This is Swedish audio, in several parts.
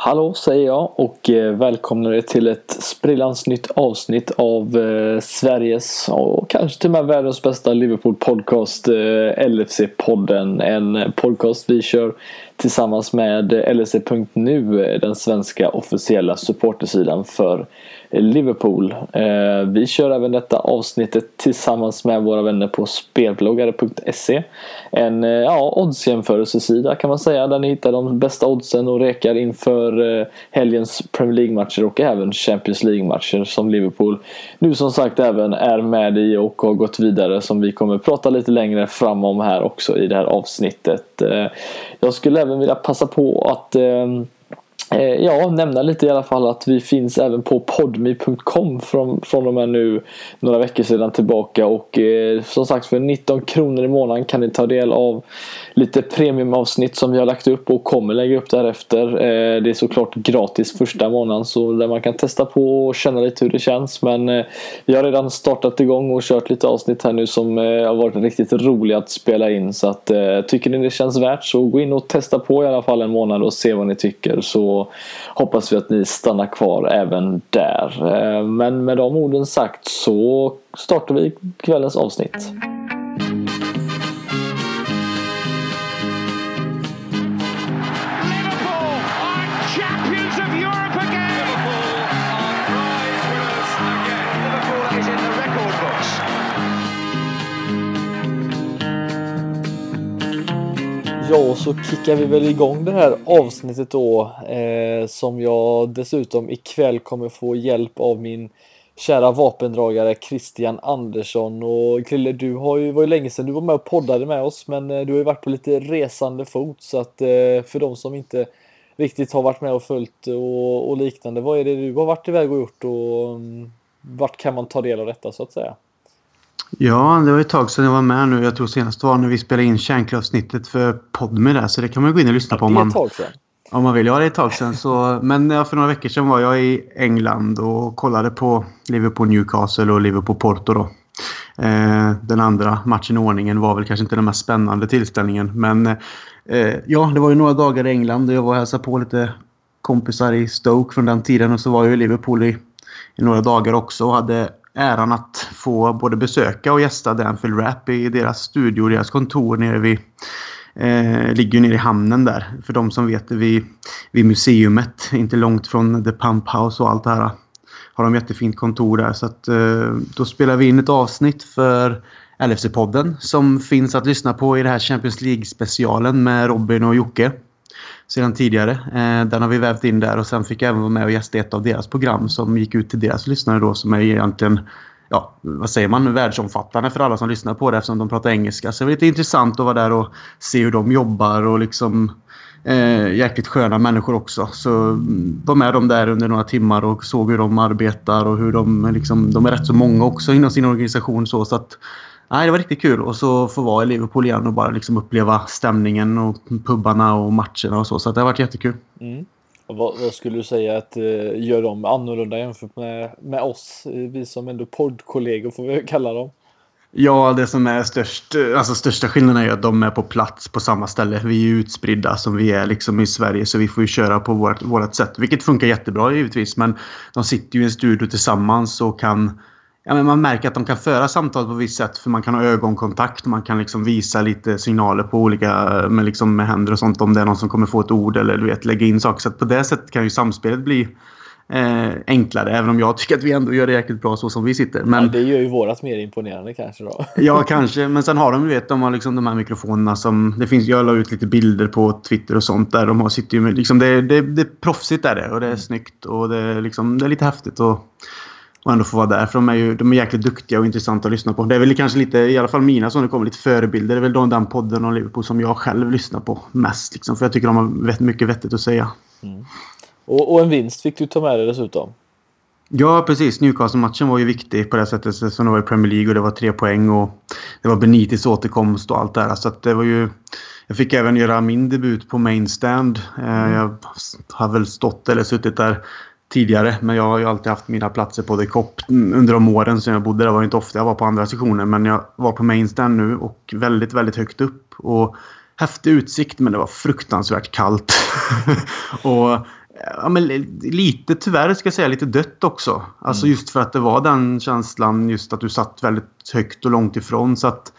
Hallå säger jag och eh, välkomnar er till ett sprillans nytt avsnitt av eh, Sveriges och kanske till och med världens bästa Liverpool podcast eh, LFC-podden. En podcast vi kör tillsammans med LFC.nu, den svenska officiella supportersidan för Liverpool. Eh, vi kör även detta avsnittet tillsammans med våra vänner på spelbloggare.se. En eh, ja, oddsjämförelsesida kan man säga där ni hittar de bästa oddsen och rekar inför eh, helgens Premier League-matcher och även Champions League-matcher som Liverpool nu som sagt även är med i och har gått vidare som vi kommer prata lite längre fram om här också i det här avsnittet. Jag skulle även vilja passa på att Eh, ja, nämna lite i alla fall att vi finns även på podmi.com från, från och med nu några veckor sedan tillbaka. Och eh, som sagt för 19 kronor i månaden kan ni ta del av lite premiumavsnitt som vi har lagt upp och kommer lägga upp därefter. Eh, det är såklart gratis första månaden så där man kan testa på och känna lite hur det känns. Men eh, vi har redan startat igång och kört lite avsnitt här nu som eh, har varit riktigt roliga att spela in. Så att eh, tycker ni det känns värt så gå in och testa på i alla fall en månad och se vad ni tycker. Så hoppas vi att ni stannar kvar även där. Eh, men med de orden sagt så startar vi kvällens avsnitt. Ja, så kickar vi väl igång det här avsnittet då eh, som jag dessutom ikväll kommer få hjälp av min kära vapendragare Christian Andersson. Och Krille, du har ju, var ju länge sedan du var med och poddade med oss men eh, du har ju varit på lite resande fot så att eh, för de som inte riktigt har varit med och följt och, och liknande, vad är det du har varit iväg och gjort och um, vart kan man ta del av detta så att säga? Ja, det var ett tag sedan jag var med nu. Jag tror senast var när vi spelade in kärnkraftsnittet för Podme där. Så det kan man gå in och lyssna på om man, om man vill. Ja, det är ett tag sedan. Så, men ja, för några veckor sedan var jag i England och kollade på Liverpool-Newcastle och Liverpool-Porto. Då. Eh, den andra matchen i ordningen var väl kanske inte den mest spännande tillställningen. Men eh, ja, det var ju några dagar i England och jag var och hälsade på lite kompisar i Stoke från den tiden. Och så var jag i Liverpool i, i några dagar också och hade äran att få både besöka och gästa Danfield Rap i deras studio, deras kontor nere vid eh, ligger nere i hamnen där. För de som vet det, vid, vid museumet, inte långt från The Pump House och allt det här. Har de jättefint kontor där. Så att, eh, då spelar vi in ett avsnitt för LFC-podden som finns att lyssna på i det här Champions League-specialen med Robin och Jocke sedan tidigare. Eh, den har vi vävt in där och sen fick jag även vara med och gästa ett av deras program som gick ut till deras lyssnare då som är egentligen ja, vad säger man, världsomfattande för alla som lyssnar på det eftersom de pratar engelska. Så det var lite intressant att vara där och se hur de jobbar och liksom eh, jäkligt sköna människor också. Så mm, var med dem där under några timmar och såg hur de arbetar och hur de liksom, de är rätt så många också inom sin organisation så, så att Nej, det var riktigt kul och så få vara i Liverpool igen och bara liksom uppleva stämningen och pubbarna och matcherna och så. Så det har varit jättekul. Mm. Vad, vad, skulle du säga att uh, gör de annorlunda jämfört med, med oss? Vi som ändå poddkollegor får vi kalla dem. Ja, det som är störst, alltså största skillnaden är att de är på plats på samma ställe. Vi är utspridda som vi är liksom i Sverige så vi får ju köra på vårt, vårt sätt. Vilket funkar jättebra givetvis men de sitter ju i en studio tillsammans och kan ja, men man märker att de kan föra samtal på visst sätt för man kan ha ögonkontakt. Man kan liksom visa lite signaler på olika med, liksom med händer och sånt om det är någon som kommer få ett ord eller du vet, lägga in saker. Så på det sättet kan ju samspelet bli eh, enklare. Även om jag tycker att vi ändå gör det jäkligt bra så som vi sitter. Men, ja, det gör ju vårat mer imponerande kanske då. ja, kanske. Men sen har de, vet, de har liksom de här mikrofonerna som... Det finns, jag la ut lite bilder på Twitter och sånt där. De har, sitter ju med, liksom, det, det, det är proffsigt är det och det är mm. snyggt och det liksom, det är lite häftigt. Och, och ändå få vara där. För de är ju de är jäkligt duktiga och intressanta att lyssna på. Det är väl kanske lite, i alla fall mina som det kommer lite förebilder. Det är väl de, den podden om Liverpool som jag själv lyssnar på mest. Liksom, för jag tycker de har mycket vettigt att säga. Mm. Och, och, en vinst fick du ta med dig dessutom. Ja, precis. Newcastle-matchen var ju viktig på det sättet som det var i Premier League och det var tre poäng och det var Benitis återkomst och allt det där. Så det var ju... Jag fick även göra min debut på main stand. Mm. Jag har väl stått eller suttit där tidigare. Men jag har ju alltid haft mina platser på The Cop under de åren som jag bodde där. var inte ofta jag var på andra sektioner. Men jag var på mainstand nu och väldigt, väldigt högt upp. Och häftig utsikt men det var fruktansvärt kallt. och Ja, men lite tyvärr ska jag säga lite dött också. Alltså mm. just för att det var den känslan just att du satt väldigt högt och långt ifrån. Så att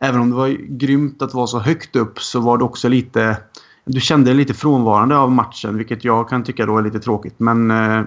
även om det var grymt att vara så högt upp så var det också lite... Du kände dig lite frånvarande av matchen vilket jag kan tycka då är lite tråkigt. Men eh,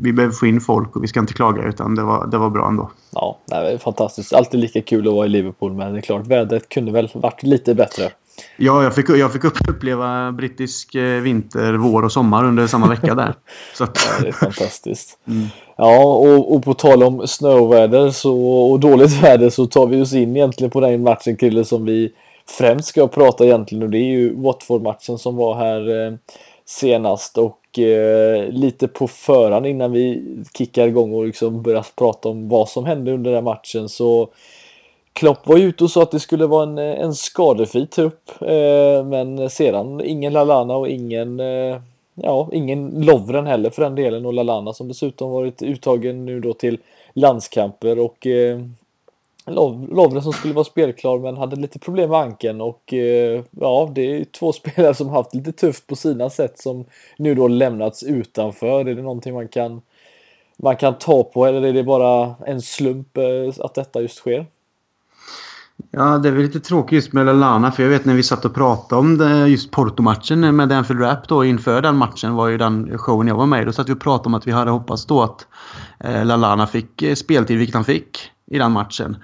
vi behöver få in folk och vi ska inte klaga utan det var, det var bra ändå. Ja, det är fantastiskt. Alltid lika kul att vara i Liverpool men det är klart vädret kunde väl varit lite bättre. Ja, jag fick, jag fick uppleva brittisk eh, vinter, vår och sommar under samma vecka där. Så att... ja, det är fantastiskt. Mm. Ja, och, och på tal om snöväder så, och dåligt väder så tar vi oss in egentligen på den matchen Krille som vi främst ska prata egentligen och det är ju Watford-matchen som var här eh, senast och eh, lite på förhand innan vi kickar igång och liksom börjar prata om vad som hände under den matchen så Klopp var ju ute och sa att det skulle vara en, eh, en skadefri trupp. Eh, men sedan ingen Lalana och ingen, eh, ja, ingen Lovren heller för den delen. Och Lalana som dessutom varit uttagen nu då till landskamper. Och eh, Lovren som skulle vara spelklar men hade lite problem med anken och eh, ja, det är två spelare som haft lite tufft på sina sätt som nu då lämnats utanför. Är det någonting man kan man kan ta på eller är det bara en slump eh, att detta just sker? Ja, det är väl lite tråkigt just med Lallana för jag vet när vi satt och pratade om det, just Porto-matchen med Danfield Rap då inför den matchen var ju den showen jag var med i. Då satt vi och pratade om att vi hade hoppats då att eh, Lallana fick eh, speltid, vilket han fick i den matchen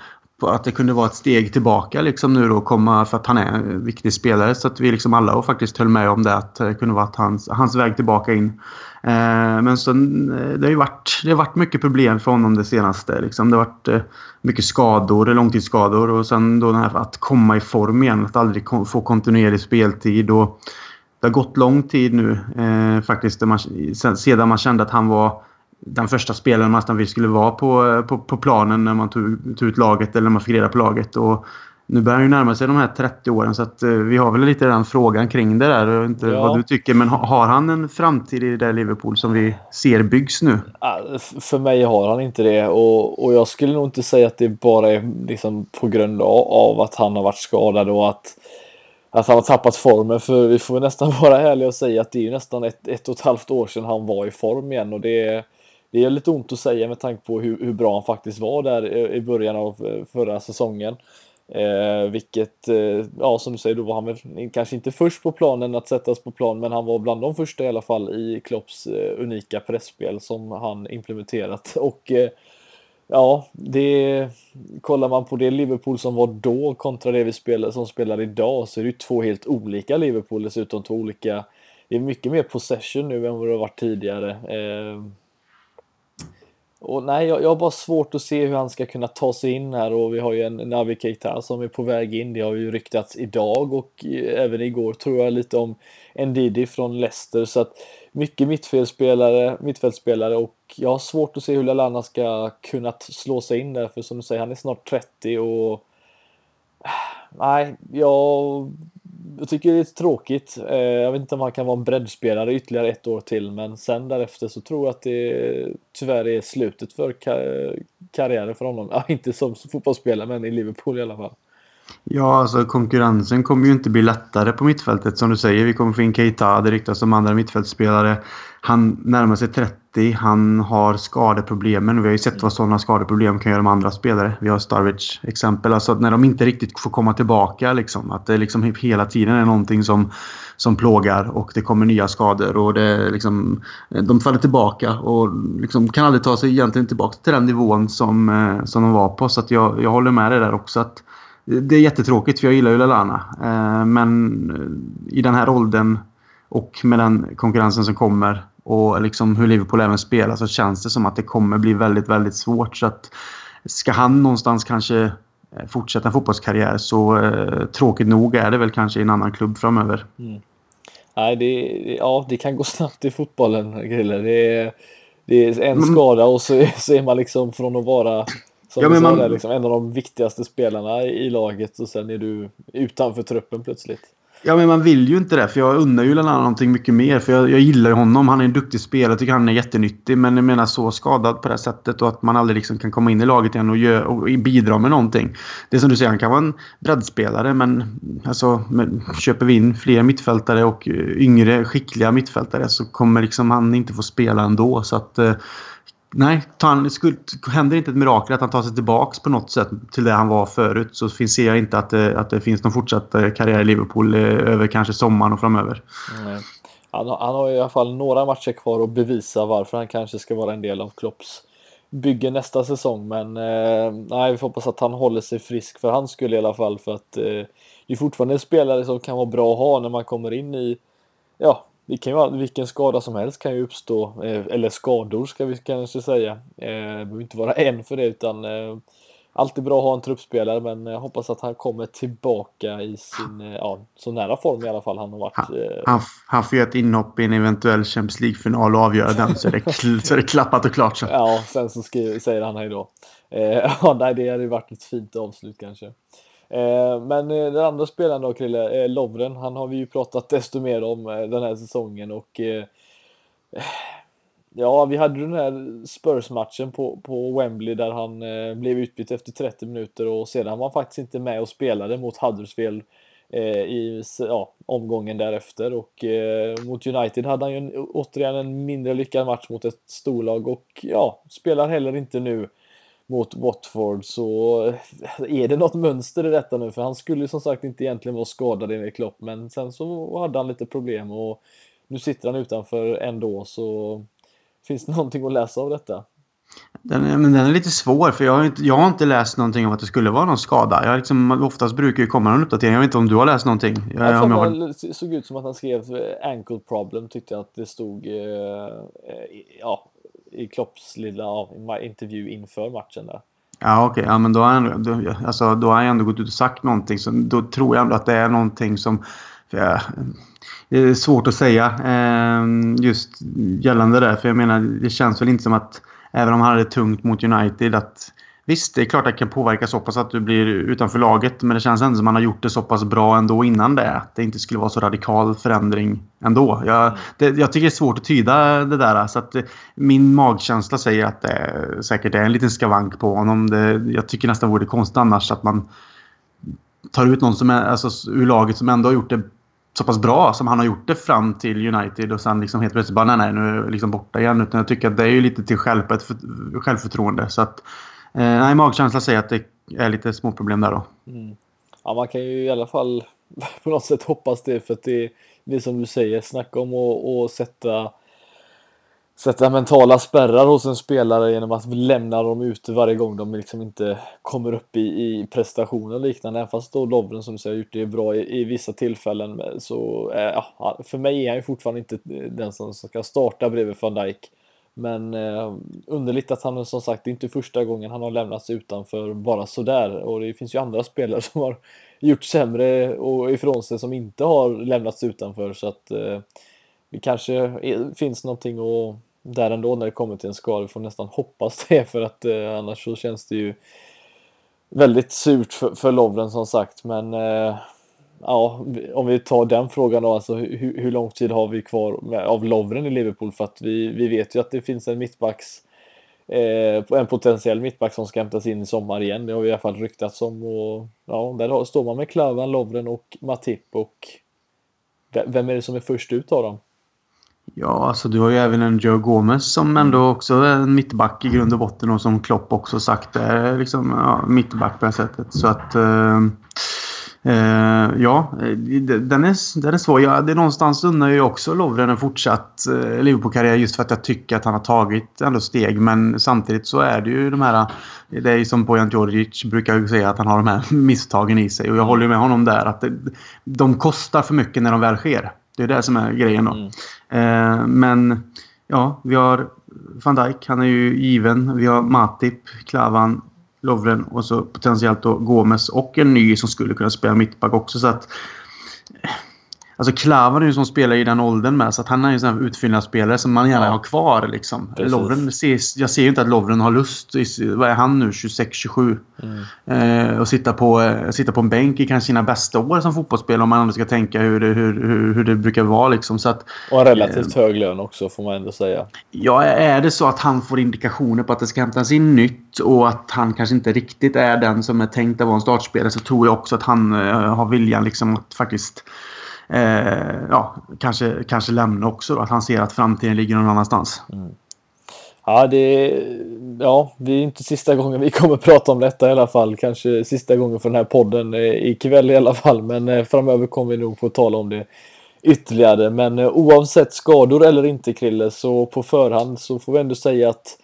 att det kunde vara ett steg tillbaka liksom nu då komma för att han är en viktig spelare. Så att vi liksom alla och faktiskt höll med om det att det kunde vara hans, hans väg tillbaka in. Eh, men sen, eh, det har ju varit, det har varit mycket problem för honom det senaste. Liksom. Det har varit eh, mycket skador, eh, långtidsskador och sen då här, att komma i form igen. Att aldrig få kontinuerlig speltid. Och det har gått lång tid nu eh, faktiskt man, sedan man kände att han var den första spelaren man nästan skulle vara på, på, på planen när man tog, tog ut laget eller när man fick reda på laget. Och nu börjar han ju närma sig de här 30 åren så att, uh, vi har väl lite den frågan kring det där. Inte ja. vad du tycker. Men ha, har han en framtid i det där Liverpool som vi ser byggs nu? För mig har han inte det och, och jag skulle nog inte säga att det bara är liksom på grund av, att han har varit skadad och att att han har tappat formen för vi får nästan vara ärliga och säga att det är ju nästan ett, ett och ett halvt år sedan han var i form igen och det det är lite ont att säga med tanke på hur, hur bra han faktiskt var där i början av eh, förra säsongen. Eh, vilket, eh, ja som du säger, då var han väl kanske inte först på planen att sättas på plan, men han var bland de första i alla fall i Klopps eh, unika pressspel som han implementerat. Och eh, ja, det kollar man på det Liverpool som var då kontra det vi spelar, som spelar idag så är det ju två helt olika Liverpool, dessutom två olika det är mycket mer possession nu än vad det har varit tidigare. Eh, och nej, jag, jag har bara svårt att se hur han ska kunna ta sig in här. Och vi har ju en Navi här som är på väg in. Det har ju ryktats idag och eh, även igår tror jag lite om Ndidi från Leicester. Så att mycket mittfältspelare, mittfältspelare och jag har svårt att se hur Lalana ska kunna slå sig in där. För som du säger, han är snart 30 och eh, nej, jag jag tycker det är tråkigt. Eh, jag vet inte om han kan vara en breddspelare ytterligare ett år till, men sen därefter så tror jag att det tyvärr är slutet för karriären för honom. Ja, inte som fotbollsspelare, men i Liverpool i alla fall. Ja, alltså konkurrensen kommer ju inte bli lättare på mittfältet. Som du säger, vi kommer få in Keita, det ryktas om andra mittfältspelare. Han närmar sig 30, han har skadeproblemen. Vi har ju sett vad sådana skadeproblem kan göra med andra spelare. Vi har Starwich exempel. Alltså när de inte riktigt får komma tillbaka. Liksom, att det liksom hela tiden är någonting som, som plågar och det kommer nya skador. och det liksom, De faller tillbaka och liksom kan aldrig ta sig egentligen tillbaka till den nivån som, eh, som de var på. Så att jag, jag håller med dig där också. att det är jättetråkigt för jag gillar ju Lallana. Eh, men i den här åldern och med den konkurrensen som kommer och liksom hur Liverpool även spelar så känns det som att det kommer bli väldigt, väldigt svårt. Så att ska han någonstans kanske eh, fortsätta en fotbollskarriär så eh, tråkigt nog är det väl kanske i en annan klubb framöver. Mm. Nej, det, ja, det kan gå snabbt i fotbollen, Grille. Det är, det är en skada och så, så är man liksom från att vara som ja, men man... liksom, en av de viktigaste spelarna i laget och sen är du utanför truppen plötsligt. Ja, men man vill ju inte det. För jag unnar ju Lallana någonting mycket mer. För jag, jag gillar ju honom. Han är en duktig spelare. Jag tycker han är jättenyttig. Men jag menar så skadad på det sättet och att man aldrig liksom kan komma in i laget igen och, gör, och bidra med någonting. Det är som du säger, han kan vara en breddspelare. Men alltså, men, köper vi in fler mittfältare och yngre skickliga mittfältare så kommer liksom han inte få spela ändå. Så att... Nej, han, skulle, händer inte ett mirakel att han tar sig tillbaka på något sätt till det han var förut så finns, ser jag inte att det, att det finns någon fortsatt eh, karriär i Liverpool eh, över kanske sommaren och framöver. Nej. Han, han har i alla fall några matcher kvar att bevisa varför han kanske ska vara en del av Klopps bygge nästa säsong. Men eh, nej, vi får hoppas att han håller sig frisk för hans skull i alla fall. För att eh, det är fortfarande en spelare som kan vara bra att ha när man kommer in i ja, det kan ju vara vilken skada som helst kan ju uppstå, eh, eller skador ska vi kanske säga. Eh, det behöver inte vara en för det utan eh, alltid bra att ha en truppspelare men jag hoppas att han kommer tillbaka i sin, ja, så nära form i alla fall han har varit. Han, han, han får göra ett inhopp i en eventuell Champions League-final och avgöra den så är, det, så är det klappat och klart. Så. Ja, sen så skriver, säger han hej då. ja, nej, det hade varit ett fint avslut kanske. Eh, men eh, den andra spelaren då Krille, eh, Lovren, han har vi ju pratat desto mer om eh, den här säsongen och eh, Ja, vi hade den här Spurs-matchen på, på Wembley där han eh, blev utbytt efter 30 minuter och sedan var han faktiskt inte med och spelade mot Huddersfield eh, i ja, omgången därefter och eh, mot United hade han ju en, återigen en mindre lyckad match mot ett storlag och ja, spelar heller inte nu mot Watford så är det något mönster i detta nu för han skulle ju som sagt inte egentligen vara skadad enligt Klopp men sen så hade han lite problem och nu sitter han utanför ändå så finns det någonting att läsa av detta? Den är, men den är lite svår för jag har, inte, jag har inte läst någonting om att det skulle vara någon skada. Jag liksom, oftast brukar det komma någon uppdatering. Jag vet inte om du har läst någonting? Jag, jag jag var... såg ut som att han skrev ankle problem tyckte jag att det stod eh, ja, i Klopps lilla ja, intervju inför matchen där. Ja okej, okay. ja, men då har, han, då, alltså, då har han ändå gått ut och sagt någonting. Så då tror jag ändå att det är någonting som... För, det är svårt att säga eh, just gällande det. För jag menar, det känns väl inte som att även om han hade tungt mot United att Visst, det är klart att det kan påverka så pass att du blir utanför laget. Men det känns ändå som att man har gjort det så pass bra ändå innan det. Att det inte skulle vara så radikal förändring ändå. Jag, mm. det, jag tycker det är svårt att tyda det där. Så att min magkänsla säger att det säkert är en liten skavank på honom. Det, jag tycker nästan vore konstigt annars att man tar ut någon som är, alltså, ur laget som ändå har gjort det så pass bra som han har gjort det fram till United och sen liksom helt plötsligt bara nej, nej nu är jag liksom borta igen. Utan jag tycker att det är ju lite till självförtroende. Så att Eh, nej, magkänslan säger att det är lite små problem där då. Mm. Ja, man kan ju i alla fall på något sätt hoppas det för att det, det är som du säger, snacka om att sätta sätta mentala spärrar hos en spelare genom att lämna dem ute varje gång de liksom inte kommer upp i, i prestationer och liknande. Även fast då Lovren som du säger har gjort det bra i, i vissa tillfällen så eh, ja, för mig är han ju fortfarande inte den som ska starta bredvid van Dijk. Men eh, underligt att han som sagt, det är inte första gången han har lämnats utanför bara sådär. Och det finns ju andra spelare som har gjort sämre och ifrån sig som inte har lämnats utanför. Så att eh, det kanske är, finns någonting och där ändå när det kommer till en skada. Vi får nästan hoppas det för att eh, annars så känns det ju väldigt surt för, för Lovren som sagt. Men eh, ja, om vi tar den frågan då, alltså hur, hur lång tid har vi kvar med, av Lovren i Liverpool? För att vi, vi vet ju att det finns en mittbacks eh, en potentiell mittback som ska hämtas in i sommar igen. Det har vi i alla fall ryktats om och ja, där står man med Klavan, Lovren och Matip och vem är det som är först ut av dem? Ja, alltså du har ju även en Joe Gomez som ändå också är en mittback i grund och botten och som Klopp också sagt är liksom ja, mittback på det sättet. Så att eh, Uh, ja, den är, den är svår. Ja, det är någonstans unnar jag också Lovren en fortsatt uh, Liverpool-karriär just för att jag tycker att han har tagit ändå steg. Men samtidigt så är det ju de här... Det är som Bojan Djordjic brukar säga att han har de här misstagen i sig. Och jag håller med honom där att det, de kostar för mycket när de väl sker. Det är det som är grejen då. Mm. Uh, men ja, vi har van Dijk. Han är ju given. Vi har Matip, Klavan, Lovren och så potentiellt då Gomes och en ny som skulle kunna spela mittback också. Så att, Alltså Klavan är ju som spelar i den åldern med så att han är ju en utfyllnadsspelare som man gärna ja. har kvar liksom. Lovren, jag ser ju inte att Lovren har lust, vad är han nu, 26-27? Mm. Eh, och sitta på, eh, sitta på en bänk i kanske sina bästa år som fotbollsspelare om man ändå ska tänka hur det, hur, hur, hur det brukar vara liksom. Så att, och en relativt eh, hög lön också får man ändå säga. Ja, är det så att han får indikationer på att det ska hämtas in nytt och att han kanske inte riktigt är den som är tänkt att vara en startspelare så tror jag också att han eh, har viljan liksom att faktiskt eh, ja, kanske, kanske lämna också. Då, att han ser att framtiden ligger någon annanstans. Mm. Ja, det ja, det är inte sista gången vi kommer prata om detta i alla fall. Kanske sista gången för den här podden eh, ikväll i alla fall. Men eh, framöver kommer vi nog få tala om det ytterligare. Men eh, oavsett skador eller inte Krille så på förhand så får vi ändå säga att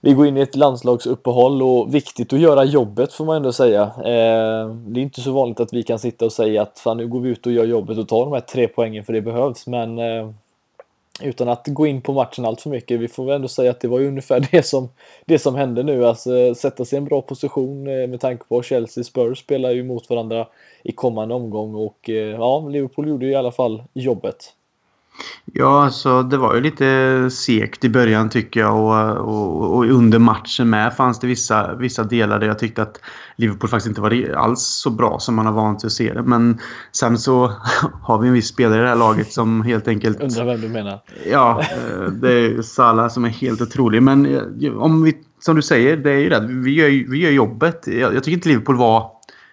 vi går in i ett landslagsuppehåll och viktigt att göra jobbet får man ändå säga. Eh, det är inte så vanligt att vi kan sitta och säga att fan nu går vi ut och gör jobbet och tar de här tre poängen för det behövs. Men eh, utan att gå in på matchen allt för mycket. Vi får väl ändå säga att det var ju ungefär det som, det som hände nu. Alltså sätta sig i en bra position eh, med tanke på att Chelsea Spurs spelar ju mot varandra i kommande omgång och eh, ja, Liverpool gjorde ju i alla fall jobbet. Ja, alltså det var ju lite segt i början tycker jag och, och, och, under matchen med fanns det vissa, vissa delar där jag tyckte att Liverpool faktiskt inte var alls så bra som man har vant sig att se det. Men sen så har vi en viss spelare i det här laget som helt enkelt... Undrar vem du menar? Ja, eh, det är Salah som är helt otrolig. Men eh, om vi, som du säger, det är ju det. Vi gör, vi gör jobbet. Jag, jag tycker inte Liverpool var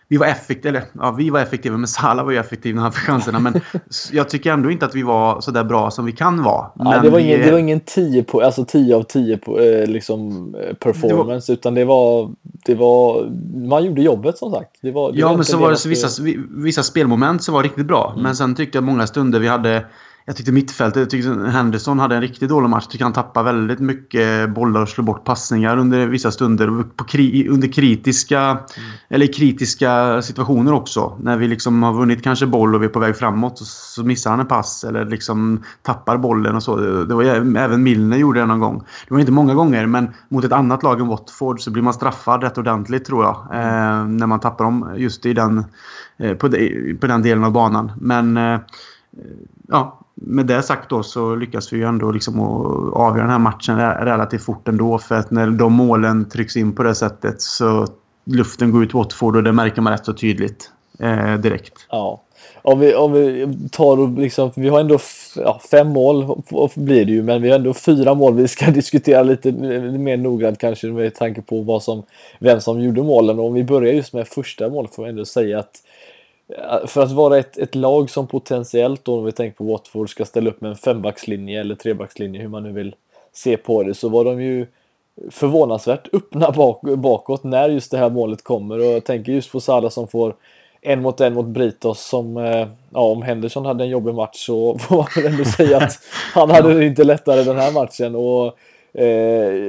vi var effektiva, eller ja, vi var effektiva, men Salah var ju effektiv när han fick chanserna. Men jag tycker ändå inte att vi var så där bra som vi kan vara. Nej, det, var ingen, det var ingen 10 på, alltså 10 av 10 på, eh, liksom, performance, det var, utan det var, det var... Man gjorde jobbet som sagt. Det var, det ja, men så var det så vissa, vissa spelmoment som var riktigt bra. Mm. Men sen tyckte jag många stunder vi hade jag tyckte mittfältet, jag tyckte Henderson hade en riktigt dålig match. Jag tycker han tappade väldigt mycket bollar och slog bort passningar under vissa stunder. På kri under kritiska, mm. eller kritiska situationer också. När vi liksom har vunnit kanske boll och vi är på väg framåt så missar han en pass eller liksom tappar bollen och så. Det var även Milner gjorde det någon gång. Det var inte många gånger men mot ett annat lag än Watford så blir man straffad rätt ordentligt tror jag. Eh, när man tappar dem just i den, eh, på, de, på den delen av banan. Men eh, ja, med det sagt då så lyckas vi ju ändå liksom avgöra den här matchen relativt fort ändå. För att när de målen trycks in på det sättet så luften går ut Watford och det märker man rätt så tydligt eh, direkt. Ja. Om vi, om vi tar och liksom, vi har ändå ja, fem mål blir det ju, men vi har ändå fyra mål vi ska diskutera lite mer noggrant kanske med tanke på vad som, vem som gjorde målen. Och om vi börjar just med första målet får vi ändå säga att för att vara ett, ett lag som potentiellt då, om vi tänker på Watford, ska ställa upp med en fembackslinje eller trebackslinje, hur man nu vill se på det, så var de ju förvånansvärt öppna bak, bakåt när just det här målet kommer. Och jag tänker just på Salah som får en mot en mot Britos som, eh, ja om Henderson hade en jobbig match så får man väl ändå säga att han hade det inte lättare den här matchen. Och Eh,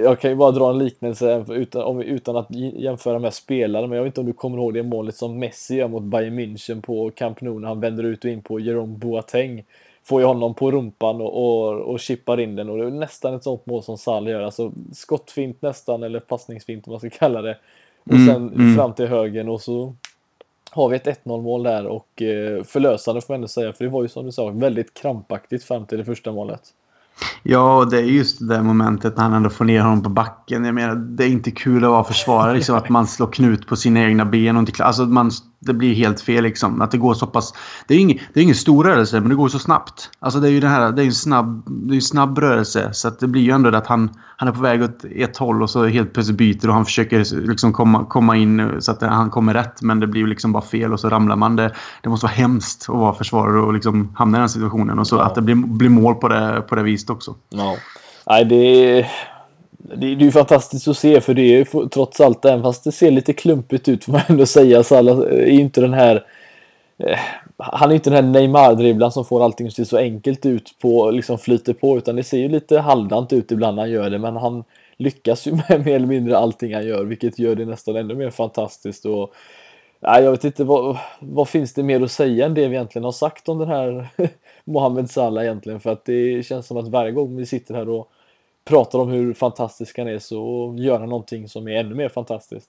jag kan ju bara dra en liknelse utan, om, utan att jämföra med spelare, men jag vet inte om du kommer ihåg det målet som Messi gör mot Bayern München på Camp Nou när han vänder ut och in på Jerome Boateng. Får ju honom på rumpan och, och, och chippar in den och det är nästan ett sånt mål som Salah gör. Alltså skottfint nästan, eller passningsfint om man ska kalla det. Och mm, sen mm. fram till högen och så har vi ett 1-0 mål där och eh, förlösande får man ändå säga, för det var ju som du sa väldigt krampaktigt fram till det första målet. Ja, och det är just det där momentet när han ändå får ner honom på backen. Jag menar, det är inte kul att vara försvarare, liksom, att man slår knut på sina egna ben. Och inte, alltså, man, det blir helt fel liksom. Att det går så pass... Det är ingen, det är ingen stor rörelse, men det går så snabbt. Alltså det är ju det här, det är en snabb, det är en snabb rörelse. Så att det blir ju ändå att han, han är på väg åt ett håll och så helt plötsligt byter och han försöker liksom komma, komma in så att han kommer rätt. Men det blir ju liksom bara fel och så ramlar man. Det, det måste vara hemskt att vara försvarare och liksom hamna i den situationen. Och så ja. att det blir, blir mål på det, på det viset också. Ja. Nej, det det är ju fantastiskt att se för det är ju trots allt, även fast det ser lite klumpigt ut får man ändå säga, Salah eh, är ju inte den här eh, han är inte den här Neymar-dribblan som får allting att se så enkelt ut på, liksom flyter på, utan det ser ju lite halvdant ut ibland när han gör det, men han lyckas ju med mer eller mindre allting han gör, vilket gör det nästan ännu mer fantastiskt. Och, ja, jag vet inte, vad, vad finns det mer att säga än det vi egentligen har sagt om den här Mohamed Salah egentligen? För att det känns som att varje gång vi sitter här och pratar om hur fantastisk han är så gör han någonting som är ännu mer fantastiskt.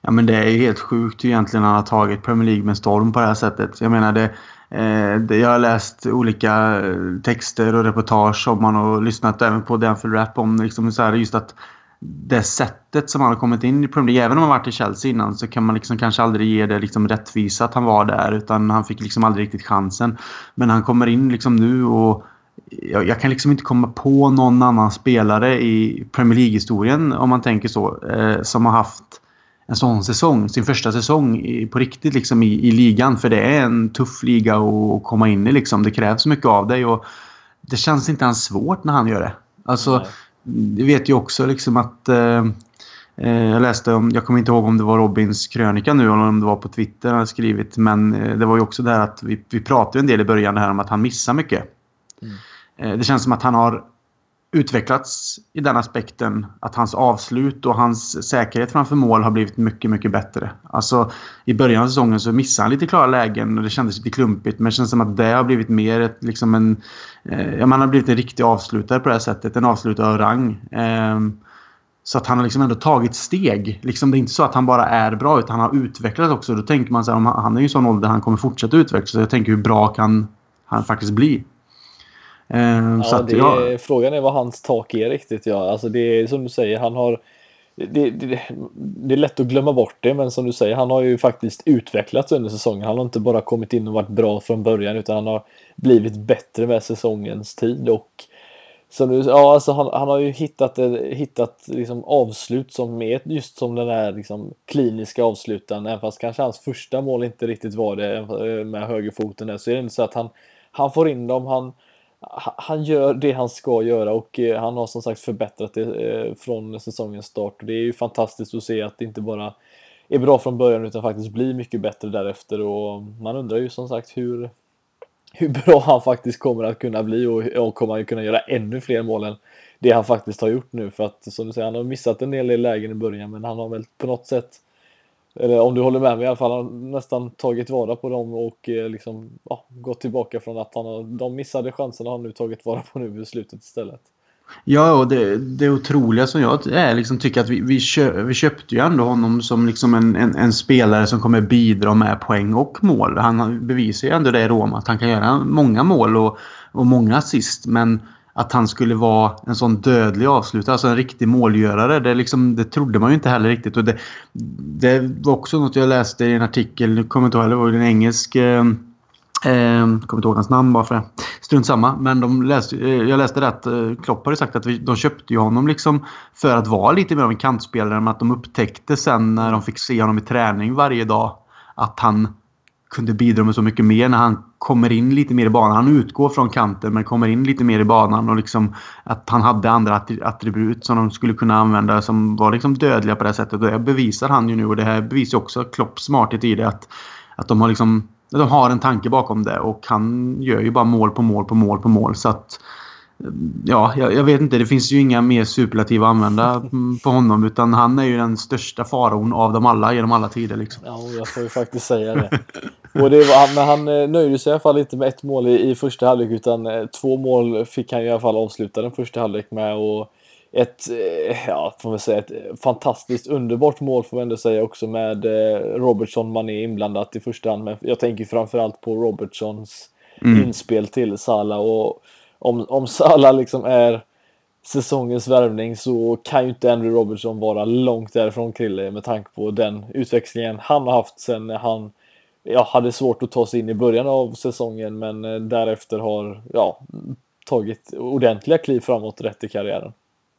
Ja men det är ju helt sjukt hur egentligen han har tagit Premier League med storm på det här sättet. Jag menar det, Eh, jag har läst olika eh, texter och reportage om honom och lyssnat även på Danfield Rap om liksom så här, just att det sättet som han har kommit in i Premier League. Även om han varit i Chelsea innan så kan man liksom kanske aldrig ge det liksom rättvisa att han var där. Utan han fick liksom aldrig riktigt chansen. Men han kommer in liksom nu och jag, jag, kan liksom inte komma på någon annan spelare i Premier League-historien, om man tänker så, eh, som har haft en sån säsong. Sin första säsong i, på riktigt liksom i, i ligan. För det är en tuff liga att komma in i. Liksom. Det krävs mycket av dig. Och det känns inte ens svårt när han gör det. Alltså, jag vet ju också liksom att... Eh, eh, jag läste om, jag kommer inte ihåg om det var Robins krönika nu eller om det var på Twitter han skrivit. Men eh, det var ju också det här att vi, vi pratade en del i början här om att han missar mycket. Mm. Eh, det känns som att han har utvecklats i den aspekten att hans avslut och hans säkerhet framför mål har blivit mycket, mycket bättre. Alltså, I början av säsongen så missade han lite klara lägen och det kändes lite klumpigt. Men det känns som att det har blivit mer ett, liksom en... Eh, man har blivit en riktig avslutare på det här sättet. En avslutare av rang. Eh, så att han har liksom ändå tagit steg. Liksom det är inte så att han bara är bra utan han har utvecklats också. Då tänker man så här, han är ju i en sån ålder han kommer fortsätta utvecklas. Så jag tänker hur bra kan han faktiskt bli? Eh, ja, det, jag... Frågan är vad hans tak är riktigt. Ja. Alltså det är som du säger, han har det, det, det, är lätt att glömma bort det, men som du säger, han har ju faktiskt utvecklats under säsongen. Han har inte bara kommit in och varit bra från början, utan han har blivit bättre med säsongens tid. Och som du, ja, alltså han, han har ju hittat, hittat liksom avslut som är just som den här liksom kliniska avslutaren, även fast kanske hans första mål inte riktigt var det eh, med högerfoten där, så är det inte så att han, han får in dem, han han gör det han ska göra och eh, han har som sagt förbättrat det eh, från säsongens start. Det är ju fantastiskt att se att det inte bara är bra från början utan faktiskt blir mycket bättre därefter och man undrar ju som sagt hur, hur bra han faktiskt kommer att kunna bli och, och kommer han kunna göra ännu fler mål än det han faktiskt har gjort nu för att som du säger, han har missat en del lägen i början men han har väl på något sätt eller om du håller med mig i alla fall, han har nästan tagit vara på dem och eh, liksom, ja, gått tillbaka från att han de missade chanserna han nu tagit vara på nu i slutet istället. Ja, och det, det otroliga som jag är, liksom, tycker att vi, vi, kö, vi köpte ju ändå honom som liksom en, en, en, spelare som kommer bidra med poäng och mål. Han bevisar ju ändå det i Roma, att han kan göra många mål och, och många assist. Men att han skulle vara en sån dödlig avslutare, alltså en riktig målgörare. Det, liksom, det trodde man ju inte heller riktigt. Och det, det var också något jag läste i en artikel, nu kommer jag inte ihåg, det var en engelsk eh, Eh, kommer inte ihåg hans namn bara för det. Strunt samma. Men de läste, eh, jag läste det att eh, Klopp hade sagt att vi, de köpte ju honom liksom för att vara lite mer av en kantspelare. Men att de upptäckte sen när de fick se honom i träning varje dag att han kunde bidra med så mycket mer när han kommer in lite mer i banan. Han utgår från kanten men kommer in lite mer i banan och liksom att han hade andra attribut som de skulle kunna använda som var liksom dödliga på det sättet. Och det bevisar han ju nu och det här bevisar också Klopps smarthet i det. Att, att de har liksom de har en tanke bakom det och han gör ju bara mål på mål på mål på mål. Så att Ja, jag, jag, vet inte. Det finns ju inga mer superlativ att använda på honom. Utan han är ju den största faraon av dem alla genom alla tider. Liksom. Ja, jag får ju faktiskt säga det. Och det var, men han eh, nöjde sig i alla fall inte med ett mål i, i första halvlek. Utan eh, två mål fick han i alla fall avsluta den första halvlek med. Och ett, eh, ja, får man säga, ett fantastiskt underbart mål får man ändå säga också med Robertson, man är inblandat i första hand. Men jag tänker framförallt på Robertsons mm. inspel till Salah. Och om, om Salah liksom är säsongens värvning så kan ju inte Andrew Robertson vara långt därifrån Krille med tanke på den utväxlingen han har haft sen han ja, hade svårt att ta sig in i början av säsongen men eh, därefter har ja, tagit ordentliga kliv framåt rätt i karriären.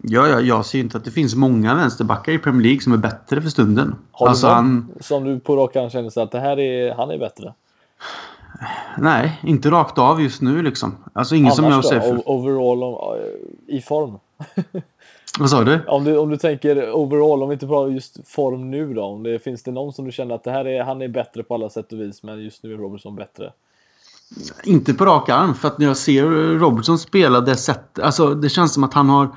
Ja, ja, jag ser inte att det finns många vänsterbackar i Premier League som är bättre för stunden. Har alltså, han... Som du på rak arm känner så att det här är, han är bättre? Nej, inte rakt av just nu liksom. Alltså ingen Annars som jag ser för... Overall om, i form? Vad sa du? Om, du? om du tänker overall, om vi inte pratar just form nu då. Om det, finns det någon som du känner att det här är, han är bättre på alla sätt och vis, men just nu är Robertson bättre? Inte på rak arm, för att när jag ser Robertson spela det sättet. Alltså det känns som att han har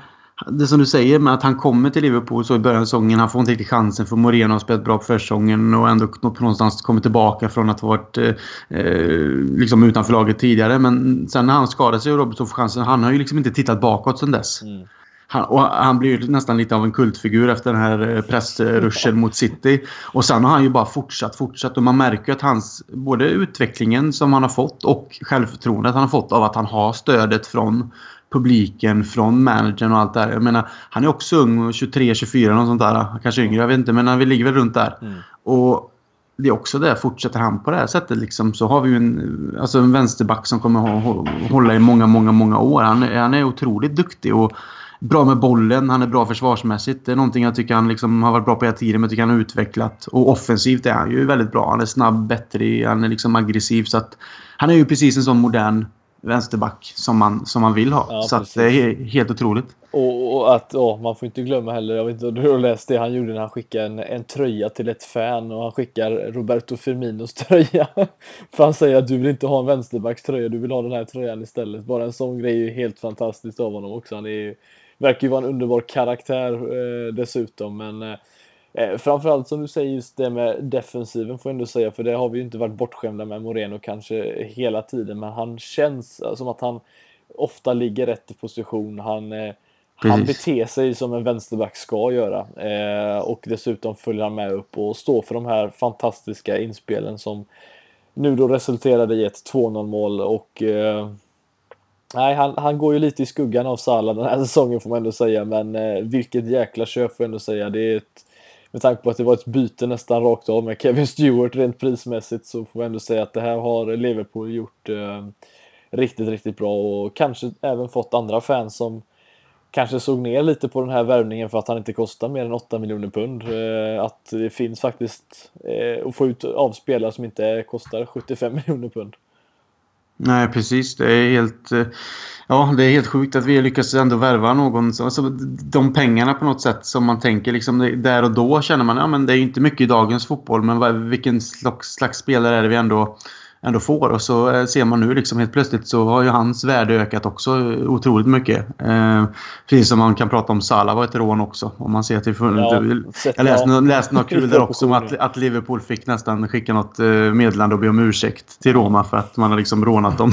det som du säger med att han kommer till Liverpool så i början av säsongen. Han får inte riktigt chansen för Moreno har spelat bra på försäsongen och ändå någonstans kommit tillbaka från att ha varit eh, eh, liksom utanför laget tidigare. Men sen när han skadade sig och Robertson får chansen. Han har ju liksom inte tittat bakåt sen dess. Mm. han, och han blir ju nästan lite av en kultfigur efter den här eh, pressruschen mot City. Och sen har han ju bara fortsatt, fortsatt. Och man märker att hans, både utvecklingen som han har fått och självförtroendet han har fått av att han har stödet från publiken, från managern och allt det där. Jag menar, han är också ung, 23, 24 något sånt där. Kanske yngre, jag vet inte. Men vi ligger väl runt där. Mm. Och det är också det. Fortsätter han på det här sättet liksom, så har vi en, alltså en vänsterback som kommer att hålla i många, många, många år. Han, han är otroligt duktig och bra med bollen. Han är bra försvarsmässigt. Det är någonting jag tycker han liksom har varit bra på hela tiden, men jag tycker han har utvecklat. Och offensivt är han ju väldigt bra. Han är snabb, bättre, han är liksom aggressiv. Så att, han är ju precis en sån modern vänsterback som man, som man vill ha. Ja, så att det är helt otroligt. Och, och att oh, man får inte glömma heller, jag vet inte om du har läst det han gjorde när han skickade en, en tröja till ett fan och han skickar Roberto Firminos tröja. För han säger att du vill inte ha en vänsterbacks tröja, du vill ha den här tröjan istället. Bara en sån grej är ju helt fantastiskt av honom också. Han är, verkar ju vara en underbar karaktär eh, dessutom. Men eh, Eh, framförallt som du säger just det med defensiven får jag ändå säga, för det har vi ju inte varit bortskämda med Moreno kanske hela tiden, men han känns som att han ofta ligger rätt i position. Han, eh, han beter sig som en vänsterback ska göra eh, och dessutom följer han med upp och står för de här fantastiska inspelen som nu då resulterade i ett 2-0 mål och eh, Nej, han, han går ju lite i skuggan av Salah den här säsongen får man ändå säga, men eh, vilket jäkla köp får jag ändå säga. Det är ett med tanke på att det var ett byte nästan rakt av med Kevin Stewart rent prismässigt så får vi ändå säga att det här har Liverpool gjort eh, riktigt, riktigt bra och kanske även fått andra fans som kanske såg ner lite på den här värvningen för att han inte kostar mer än 8 miljoner pund. Eh, att det finns faktiskt eh, att få ut av spelare som inte kostar 75 miljoner pund. Nej, precis. Det är helt... Eh, ja, det är helt sjukt att vi lyckas ändå värva någon. Alltså, de pengarna på något sätt som man tänker liksom där och då känner man ja men det är inte mycket i dagens fotboll men vilken slags, slags spelare är det vi ändå ändå får. Och så eh, ser man nu liksom helt plötsligt så har ju hans värde ökat också otroligt mycket. Eh, precis som man kan prata om Salah var ett rån också. Om man ser till ja, Jag läste, ja. läste något kul där också om att, att Liverpool fick nästan skicka något eh, meddelande och be om ursäkt till Roma för att man har liksom rånat dem.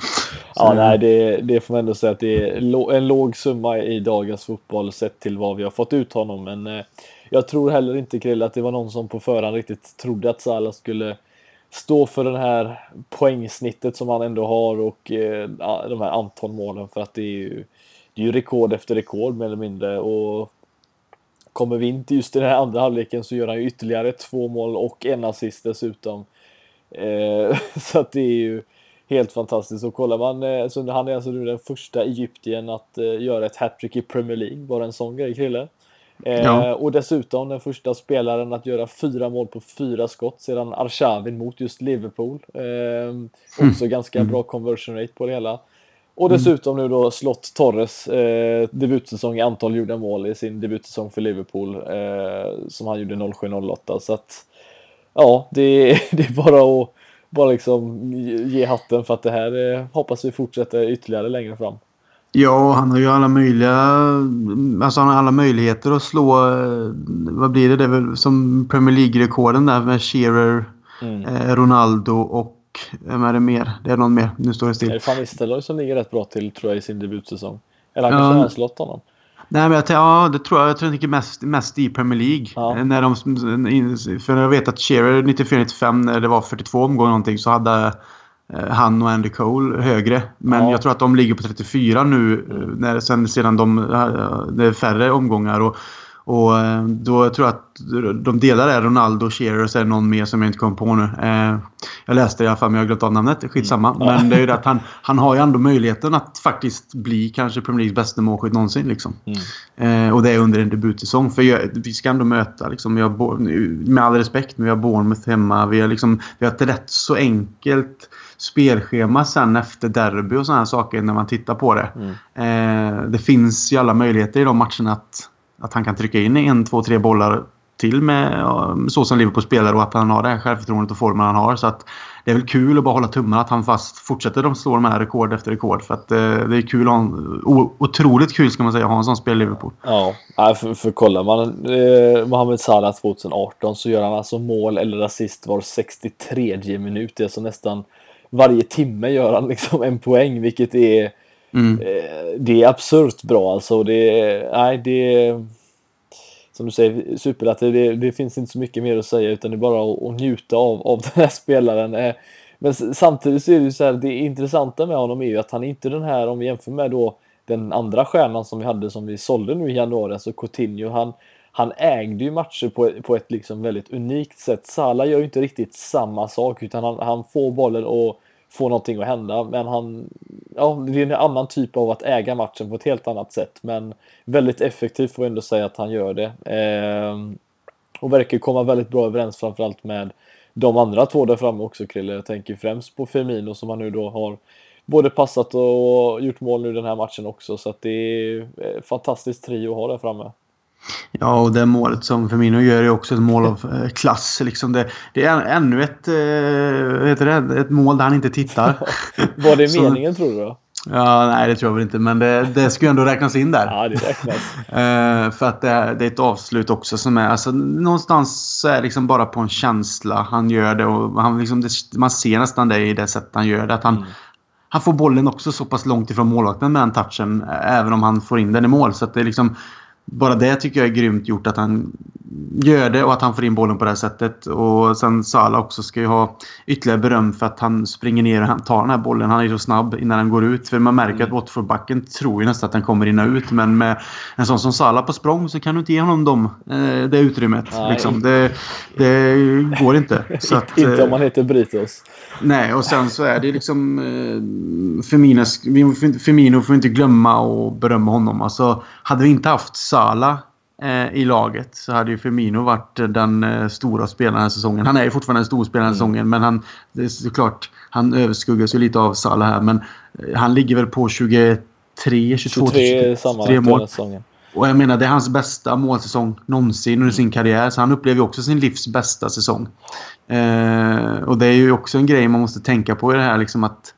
ja, nej, det, det får man ändå säga att det är en låg summa i dagens fotboll sett till vad vi har fått ut honom. Men eh, jag tror heller inte Krille att det var någon som på förhand riktigt trodde att Salah skulle stå för det här poängsnittet som han ändå har och eh, de här antal målen för att det är ju, det är ju rekord efter rekord mer eller mindre och kommer vi inte just i den här andra halvleken så gör han ju ytterligare två mål och en assist dessutom. Eh, så att det är ju helt fantastiskt och kollar man, eh, så han är alltså nu den första egyptiern att eh, göra ett hattrick i Premier League, bara en sån grej Krille. Ja. Eh, och dessutom den första spelaren att göra fyra mål på fyra skott sedan Arshavin mot just Liverpool. Eh, också mm. ganska bra conversion rate på det hela. Och mm. dessutom nu då Slott Torres eh, debutsäsong i antal gjorda mål i sin debutsäsong för Liverpool eh, som han gjorde 07-08. Så att ja, det är, det är bara att bara liksom ge hatten för att det här eh, hoppas vi fortsätter ytterligare längre fram. Ja, han har ju alla möjliga... Alltså han har alla möjligheter att slå... Eh, vad blir det? Det är väl som Premier League-rekorden där med Shearer, mm. eh, Ronaldo och... Vem är det mer? Det är någon mer. Nu står det still. Det är Van Nistelrooy som ligger rätt bra till tror jag i sin debutsäsong. Eller han kanske ja. har slått honom. Nej, men jag, ja, det tror jag. Jag tror jag tänker mest, mest i Premier League. Ja. När de, för jag vet att Shearer 94-95 när det var 42 omgångar någonting så hade Eh, han och Andy Cole högre. Men ja. jag tror att de ligger på 34 nu mm. när, sen, sedan de, eh, det är färre omgångar. Och, och eh, då tror jag att de delar är Ronaldo, Shearer och det någon mer som jag inte kommer på nu. jag läste det i alla fall men jag har glömt av namnet. Skitsamma. Mm. Men det är ju det att han, han har ju ändå möjligheten att faktiskt bli kanske Premier Leagues bästa målskytt någonsin. Liksom. Mm. och det är under en debutsäsong. För jag, vi ska ändå möta, liksom, har, med all respekt, men vi har Bournemouth hemma. Vi har, liksom, vi har ett rätt så enkelt spelschema sen efter derby och sådana saker när man tittar på det. Mm. Eh, det finns ju alla möjligheter i de matcherna att, att han kan trycka in en, två, tre bollar till med så som Liverpool spelar och att han har det här självförtroendet och formen han har. Så att det är väl kul att bara hålla tummarna att han fast fortsätter de slå de här rekord efter rekord. För att eh, det är kul att ha en, otroligt kul ska man säga att ha en sån spel i Liverpool. Ja, för, för kollar man eh, Mohamed Salah 2018 så gör han alltså mål eller assist var 63 minut. Det är alltså nästan varje timme gör han liksom en poäng, vilket är mm. eh, det är absurt bra alltså. Det, nej, det som du säger, superlativ, det, det finns inte så mycket mer att säga utan det är bara att, att njuta av, av den här spelaren. Eh, men samtidigt så är det ju så här, det intressanta med honom är ju att han är inte den här, om vi jämför med då den andra stjärnan som vi hade som vi sålde nu i januari, alltså Coutinho, han, han ägde ju matcher på, på ett liksom väldigt unikt sätt. Salah gör ju inte riktigt samma sak utan han, han får bollen och få någonting att hända. Men han, ja, det är en annan typ av att äga matchen på ett helt annat sätt. Men väldigt effektivt får jag ändå säga att han gör det. Eh, och verkar komma väldigt bra överens framförallt med de andra två där framme också Krille. Jag tänker främst på Firmino som han nu då har både passat och gjort mål nu den här matchen också. Så att det är eh, fantastiskt trio att ha där framme. Ja, och det målet som Firmino gör är också ett mål av eh, klass. Liksom det, det är ännu ett, eh, heter det, ett mål där han inte tittar. Var det meningen tror du då? Ja, nej det tror jag väl inte. Men det, det ska ju ändå räknas in där. Ja, det räknas. uh, för att det är, det är, ett avslut också som är... Alltså, någonstans så är det liksom bara på en känsla han gör det. Och han liksom, det, man ser nästan det i det sätt han gör det. Att han, mm. han får bollen också så pass långt ifrån målvakten med den touchen. Även om han får in den i mål. Så det är liksom bara det tycker jag är grymt gjort att han gör det och att han får in bollen på det här sättet. Och sen Salah också ska ju ha ytterligare beröm för att han springer ner och tar den här bollen. Han är så snabb innan den går ut. För man märker mm. att Watford-backen tror ju nästan att den kommer in och ut. Men med en sån som Salah på språng så kan du inte ge honom dem, eh, det utrymmet. Liksom. Det, det, går inte. Så att, inte om man heter Britos. Nej, och sen så är det liksom... Eh, Firminos, Firmino får inte glömma och berömma honom. Alltså, hade vi inte haft Salah eh, i laget så hade ju Firmino varit den eh, stora spelaren den här säsongen. Han är ju fortfarande en stor spelare den här mm. säsongen men han, det är såklart, han överskuggas ju lite av Salah här. Men eh, han ligger väl på 23, 22, 23, 23 mål. Och jag menar, det är hans bästa målsäsong någonsin under sin karriär. Så han upplever också sin livs bästa säsong. Eh, och det är ju också en grej man måste tänka på i det här liksom att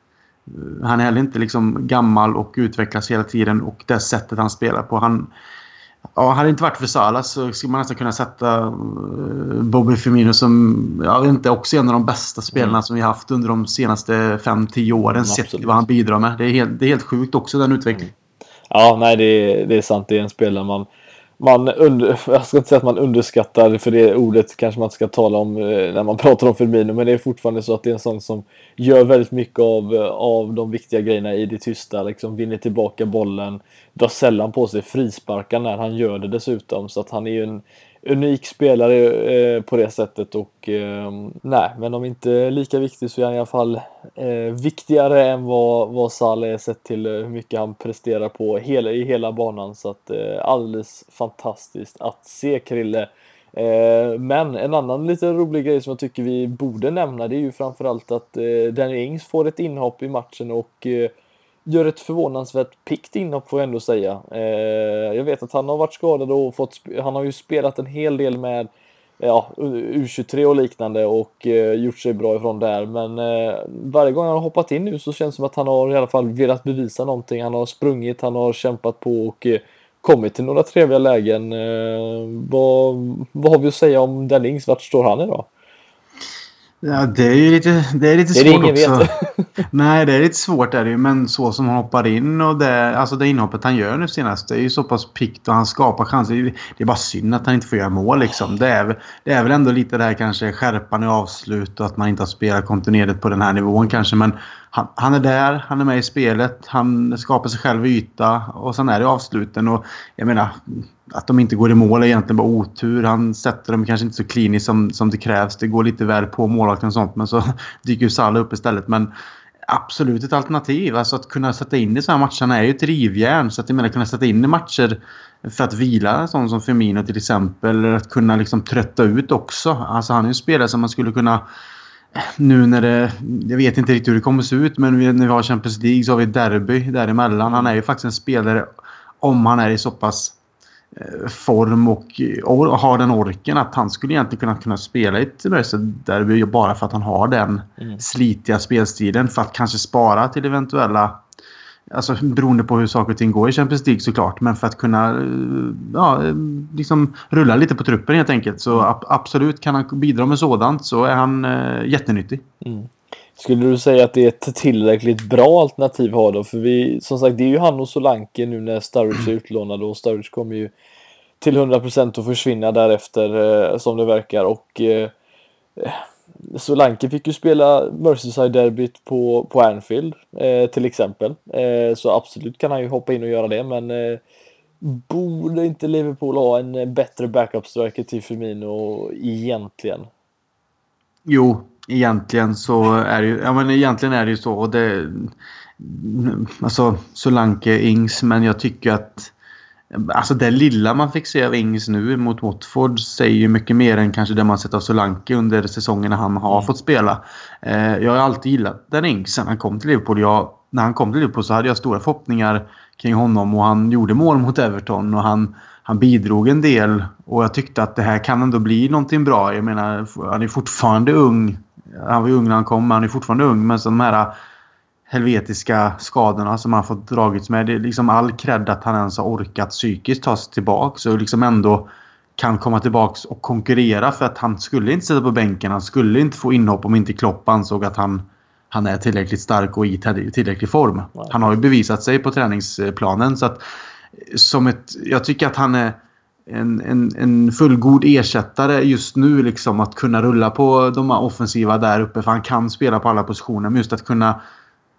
eh, han är heller inte liksom gammal och utvecklas hela tiden och det sättet han spelar på. Han, ja, hade det inte varit för Salah så skulle man nästan kunna sätta eh, Bobby Firmino som jag vet inte, också en av de bästa spelarna mm. som vi haft under de senaste 5-10 åren. Mm, sett vad han bidrar med. Det är helt, det är helt sjukt också den utvecklingen. Ja, nej det är, det är sant. Det är en spelare man man under, jag ska inte säga att man underskattar, för det ordet kanske man ska tala om eh, när man pratar om Firmino, men det är fortfarande så att det är en sån som gör väldigt mycket av, eh, av de viktiga grejerna i det tysta, liksom vinner tillbaka bollen, drar sällan på sig frisparkar när han gör det dessutom, så att han är ju en unik spelare eh, på det sättet och eh, nej, men om inte lika viktig så är han i alla fall eh, viktigare än vad, vad Salah är sett till eh, hur mycket han presterar på hela, i hela banan så att eh, alldeles fantastiskt att se Krille. Eh, men en annan lite rolig grej som jag tycker vi borde nämna det är ju framförallt att eh, Danny Ings får ett inhopp i matchen och eh, gör ett förvånansvärt pikt inhopp får jag ändå säga. Eh, jag vet att han har varit skadad och fått, han har ju spelat en hel del med ja, U23 och liknande och eh, gjort sig bra ifrån där. Men eh, varje gång han har hoppat in nu så känns det som att han har i alla fall velat bevisa någonting. Han har sprungit, han har kämpat på och eh, kommit till några trevliga lägen. Eh, vad, vad har vi att säga om Dennings? Vart står han idag? Ja, det är ju lite, det är lite det är svårt det också. Nej, det är lite svårt är det ju. Men så som han hoppar in och det, alltså det inhoppet han gör nu senast. Det är ju så pass pikt och han skapar chanser. Det är bara synd att han inte får göra mål liksom. Det är, det är väl ändå lite det här kanske skärpan i avslut och att man inte har spelat kontinuerligt på den här nivån kanske. Men han, han, är där, han är med i spelet, han skapar sig själv yta och sen är det avsluten. Och jag menar, att de inte går i mål är egentligen bara otur. Han sätter dem kanske inte så kliniskt som, som det krävs. Det går lite väl på målvakten och sånt. Men så dyker ju Salah upp istället. Men absolut ett alternativ. Alltså att kunna sätta in i så här matcherna är ju ett rivjärn. Så att jag menar kunna sätta in i matcher för att vila sån som Firmino till exempel. Eller att kunna liksom trötta ut också. Alltså han är ju en spelare som man skulle kunna nu när det... Jag vet inte riktigt hur det kommer att se ut men när vi har Champions League så har vi derby däremellan. Han är ju faktiskt en spelare om han är i så pass form och, och har den orken att han skulle egentligen kunna, kunna spela i ett Merseyside-derby bara för att han har den mm. slitiga spelstilen för att kanske spara till eventuella Alltså beroende på hur saker och ting går i Champions League såklart. Men för att kunna eh, ja, liksom rulla lite på truppen helt enkelt. Så mm. absolut, kan han bidra med sådant så är han eh, jättenyttig. Mm. Skulle du säga att det är ett tillräckligt bra alternativ har då? För vi, som sagt, det är ju han och Solanke nu när Sturridge är utlånade och Sturridge kommer ju till 100% att försvinna därefter eh, som det verkar och eh, Solanke fick ju spela Merseyside-derbyt på, på Anfield eh, till exempel. Eh, så absolut kan han ju hoppa in och göra det men eh, borde inte Liverpool ha en bättre backup-striker till Firmino egentligen? Jo, egentligen så är det ju, ja men egentligen är det ju så. Och det, alltså Solanke, Ings, men jag tycker att Alltså det lilla man fick se av Ings nu mot Watford säger ju mycket mer än kanske det man sett av Solanke under säsongen när han har mm. fått spela. Eh, jag har alltid gillat den Ings sen han kom till Liverpool. Jag, när han kom till Liverpool så hade jag stora förhoppningar kring honom och han gjorde mål mot Everton och han, han bidrog en del. Och jag tyckte att det här kan ändå bli någonting bra. Jag menar, han är fortfarande ung. Han var ju ung när han kom, men han är fortfarande ung. Men så de här helvetiska skadorna som han fått dragits med. Det är liksom all cred att han ens har orkat psykiskt ta sig tillbaka och liksom ändå kan komma tillbaka och konkurrera för att han skulle inte sitta på bänken. Han skulle inte få inhopp om inte Klopp ansåg att han, han är tillräckligt stark och i tillräcklig form. Han har ju bevisat sig på träningsplanen så att som ett, jag tycker att han är en, en, en fullgod ersättare just nu. Liksom, att kunna rulla på de offensiva där uppe. För han kan spela på alla positioner. Men just att kunna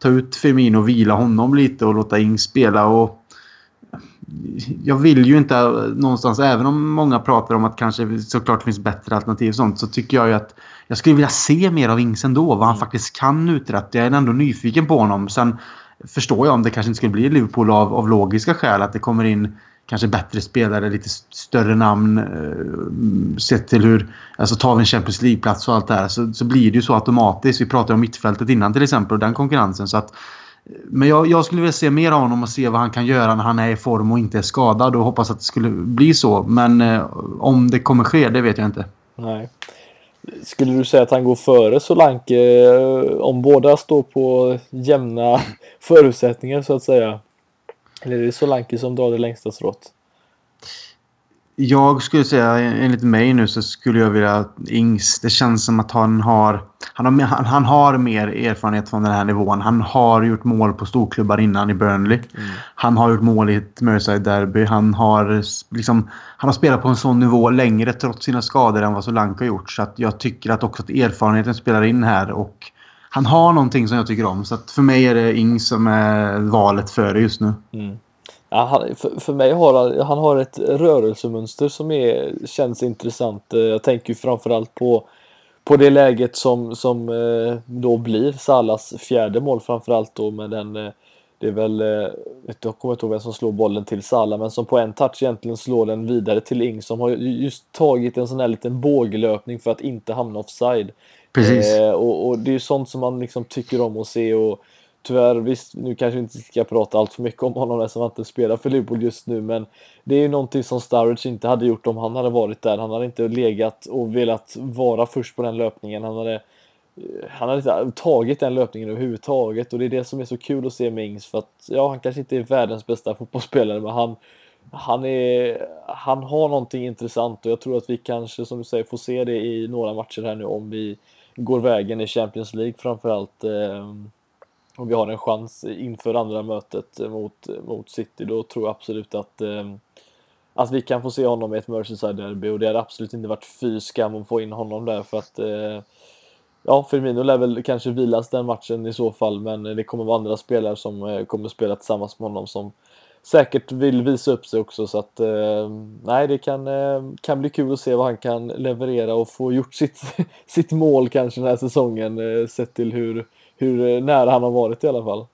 ta ut Firmino och vila honom lite och låta Ing spela. Och jag vill ju inte någonstans, även om många pratar om att kanske såklart finns bättre alternativ och sånt, så tycker jag ju att jag skulle vilja se mer av Ings ändå. Vad han mm. faktiskt kan uträtta. Jag är ändå nyfiken på honom. Sen förstår jag om det kanske inte skulle bli Liverpool av, av logiska skäl. Att det kommer in kanske bättre spelare, lite större namn. Eh, mm, sett till hur... Alltså tar vi en Champions League-plats och allt det här så, så blir det ju så automatiskt. Vi pratade om mittfältet innan till exempel och den konkurrensen. Så att, eh, men jag, jag, skulle vilja se mer av honom och se vad han kan göra när han är i form och inte är skadad och hoppas att det skulle bli så. Men eh, om det kommer ske, det vet jag inte. Nej. Skulle du säga att han går före Solanke eh, om båda står på jämna förutsättningar så att säga? Eller är det Solanke som drar det längsta strået? Jag skulle säga, enligt mig nu, så skulle jag vilja Ings. Det känns som att han har, han har, han har mer erfarenhet från den här nivån. Han har gjort mål på storklubbar innan i Burnley. Mm. Han har gjort mål i ett Merseyside-derby. Han har, liksom, han har spelat på en sån nivå längre trots sina skador än vad Solanke har gjort. Så att jag tycker att också att erfarenheten spelar in här. Och han har någonting som jag tycker om. Så att för mig är det Ing som är valet före just nu. Mm. Ja, han, för, för mig har han, han har ett rörelsemönster som är, känns intressant. Eh, jag tänker framförallt på, på det läget som, som eh, då blir Salas fjärde mål framförallt då med den eh, det är väl, eh, jag kommer inte ihåg vem som slår bollen till Salah, men som på en touch egentligen slår den vidare till Ing som har just tagit en sån här liten båglöpning för att inte hamna offside. Precis. Eh, och, och, det är sånt som man liksom tycker om att se och tyvärr, visst, nu kanske vi inte ska prata allt för mycket om honom eftersom han inte spelar för Liverpool just nu, men det är ju någonting som Sturridge inte hade gjort om han hade varit där. Han hade inte legat och velat vara först på den löpningen. Han hade, han har inte tagit den löpningen överhuvudtaget och det är det som är så kul att se med Ings för att, ja, han kanske inte är världens bästa fotbollsspelare, men han han, är, han har någonting intressant och jag tror att vi kanske, som du säger, får se det i några matcher här nu om vi går vägen i Champions League framförallt. Eh, om vi har en chans inför andra mötet mot, mot City, då tror jag absolut att, eh, att vi kan få se honom i ett Merseyside-derby och det hade absolut inte varit fy skam att få in honom där för att eh, Ja, Firmino lär väl kanske vilas den matchen i så fall, men det kommer vara andra spelare som eh, kommer spela tillsammans med honom som säkert vill visa upp sig också så att eh, nej det kan, eh, kan bli kul att se vad han kan leverera och få gjort sitt, sitt mål kanske den här säsongen eh, sett till hur, hur eh, nära han har varit i alla fall.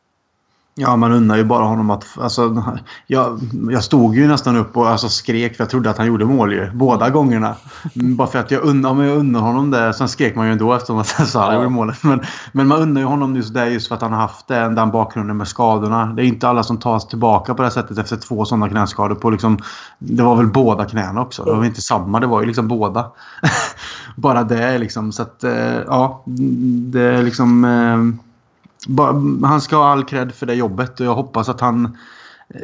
Ja, man undrar ju bara honom att... Alltså, jag, jag stod ju nästan upp och alltså, skrek för jag trodde att han gjorde mål ju. Båda gångerna. Bara för att jag undrar om jag undrar honom det. Sen skrek man ju ändå eftersom att han ja. gjorde målet. Men, men man undrar ju honom just det just för att han har haft den, den bakgrunden med skadorna. Det är inte alla som tas tillbaka på det sättet efter två sådana knäskador. På liksom, det var väl båda knäna också. Det var inte samma. Det var ju liksom båda. bara det liksom. Så att, eh, ja. Det är liksom... Han ska ha all cred för det jobbet och jag hoppas att han eh,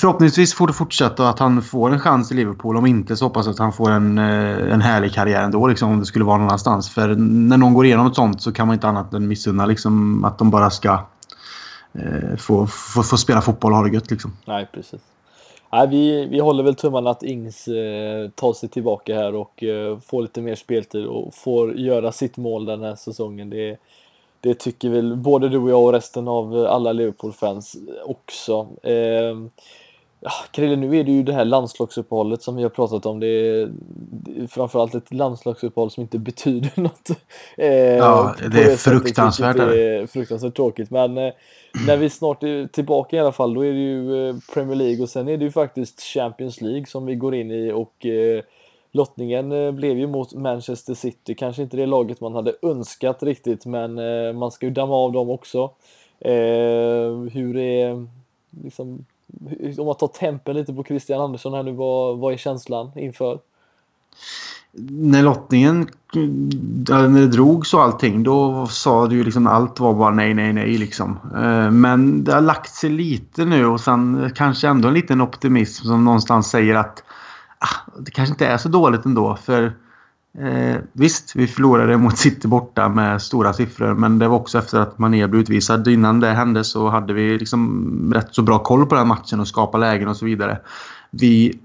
förhoppningsvis får det fortsätta och att han får en chans i Liverpool. Om inte så hoppas jag att han får en, eh, en härlig karriär ändå liksom, om det skulle vara någon annanstans. För när någon går igenom ett sånt så kan man inte annat än missunna liksom, att de bara ska eh, få, få, få spela fotboll och ha det gött. Liksom. Nej, precis. Nej, vi, vi håller väl tummarna att Ings eh, tar sig tillbaka här och eh, får lite mer speltid och får göra sitt mål den här säsongen. Det, det tycker väl både du och jag och resten av alla Liverpool-fans också. Eh, Krille, nu är det ju det här landslagsuppehållet som vi har pratat om. Det är, det är framförallt ett landslagsuppehåll som inte betyder något. Eh, ja, det är fruktansvärt. Det är fruktansvärt tråkigt. Men eh, när vi snart är tillbaka i alla fall, då är det ju eh, Premier League och sen är det ju faktiskt Champions League som vi går in i och eh, lottningen eh, blev ju mot Manchester City. Kanske inte det laget man hade önskat riktigt, men eh, man ska ju damma av dem också. Eh, hur är liksom om man tar tempen lite på Christian Andersson här nu, vad, vad är känslan inför? När lottningen, när det drogs och allting, då sa du ju liksom allt var bara nej, nej, nej liksom. Men det har lagt sig lite nu och sen kanske ändå en liten optimism som någonstans säger att Ah, det kanske inte är så dåligt ändå. För Eh, visst, vi förlorade mot City borta med stora siffror men det var också efter att Mané blev utvisad. Innan det hände så hade vi liksom rätt så bra koll på den matchen och skapa lägen och så vidare. Vi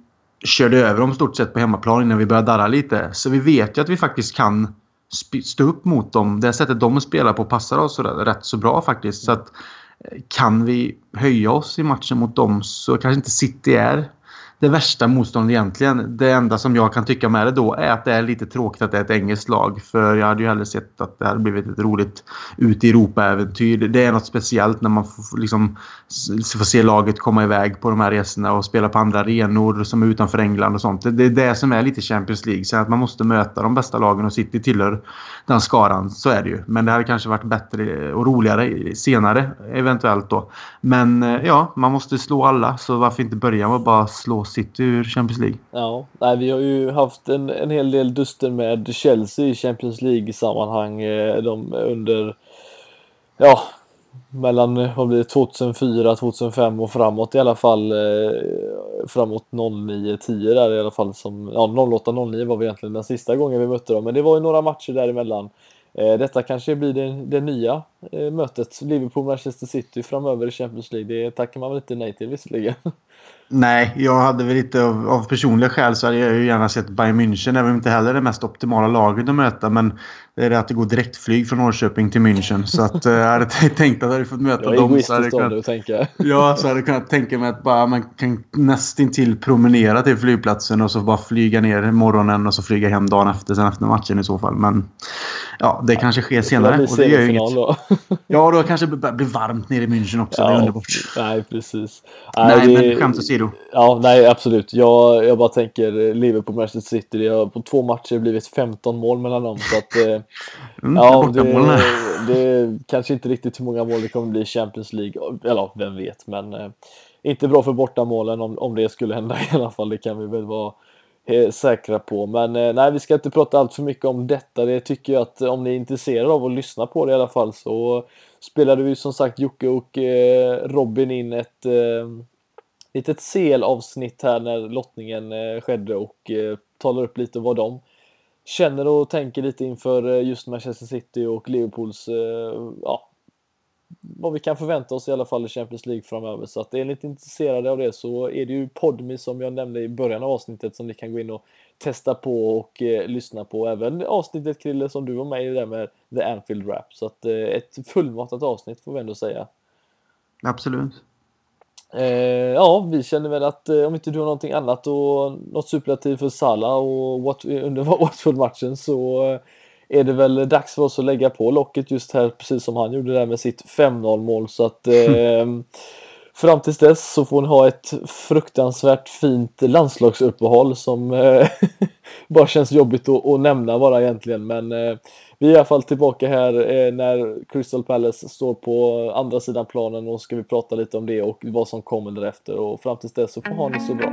körde över dem stort sett på hemmaplan innan vi började darra lite. Så vi vet ju att vi faktiskt kan stå upp mot dem. Det sättet de spelar på passar oss rätt så bra faktiskt. Så att, eh, kan vi höja oss i matchen mot dem så kanske inte City är det värsta motståndet egentligen. Det enda som jag kan tycka med det då är att det är lite tråkigt att det är ett engelskt lag. För jag hade ju hellre sett att det hade blivit ett roligt ut i Europa-äventyr. Det är något speciellt när man får, liksom, får se laget komma iväg på de här resorna och spela på andra arenor som är utanför England och sånt. Det är det som är lite Champions League. Sen att man måste möta de bästa lagen och City tillhör den skaran. Så är det ju. Men det hade kanske varit bättre och roligare senare eventuellt då. Men eh, ja, man måste slå alla. Så varför inte börja med att bara slå City ur Champions League. Ja, nej, vi har ju haft en, en hel del duster med Chelsea i Champions League-sammanhang eh, de under, ja, mellan vad blir det, 2004, 2005 och framåt i alla fall. Eh, framåt 09-10 där i alla fall. Som, ja, 08-09 var vi egentligen den sista gången vi mötte dem. Men det var ju några matcher däremellan. Eh, detta kanske blir det, det nya mötet, Liverpool-Manchester City framöver i Champions League. Det tackar man väl inte nej till visserligen. Nej, jag hade väl lite av, av personliga skäl så hade jag ju gärna sett Bayern München. Även om inte heller det mest optimala laget att möta. Men det är det att det går direktflyg från Norrköping till München. Så att, äh, jag hade tänkt att jag hade fått möta jag dem. Så hade kunnat, tänka. Ja, så hade jag kunnat tänka mig att bara, man kan nästintill promenera till flygplatsen och så bara flyga ner morgonen och så flyga hem dagen efter, sen efter matchen i så fall. Men ja, det kanske sker senare. Det och det gör inget. Då. ja, då kanske det blir varmt nere i München också. Ja, det är underbart. Nej, precis. Nej, nej men skämt åsido. Ja, nej absolut. Jag, jag bara tänker Liverpool Manchester City. Det har på två matcher blivit 15 mål mellan dem. Så att, eh, mm, ja, det, det, är kanske inte riktigt hur många mål det kommer bli i Champions League. Eller vem vet, men eh, inte bra för bortamålen om, om det skulle hända i alla fall. Det kan vi väl vara eh, säkra på. Men eh, nej, vi ska inte prata allt för mycket om detta. Det tycker jag att om ni är intresserade av att lyssna på det i alla fall så spelade vi som sagt Jocke och eh, Robin in ett eh, litet selavsnitt här när lottningen eh, skedde och eh, talar upp lite vad de känner och tänker lite inför eh, just Manchester City och Liverpools, ja, vad vi kan förvänta oss i alla fall i Champions League framöver. Så att är ni lite intresserade av det så är det ju Podmi som jag nämnde i början av avsnittet som ni kan gå in och testa på och eh, lyssna på. Även avsnittet Krille som du var med i där med The Anfield Rap. Så att eh, ett fullmatat avsnitt får vi ändå säga. Absolut. Eh, ja, vi känner väl att eh, om inte du har någonting annat och något superlativ för Salah och what, under Watford-matchen så eh, är det väl dags för oss att lägga på locket just här, precis som han gjorde där med sitt 5-0 mål. Så att eh, fram tills dess så får ni ha ett fruktansvärt fint landslagsuppehåll som eh, bara känns jobbigt att, att, nämna bara egentligen. Men eh, vi är i alla fall tillbaka här eh, när Crystal Palace står på andra sidan planen och ska vi prata lite om det och vad som kommer därefter. Och fram tills dess så får ha det så bra.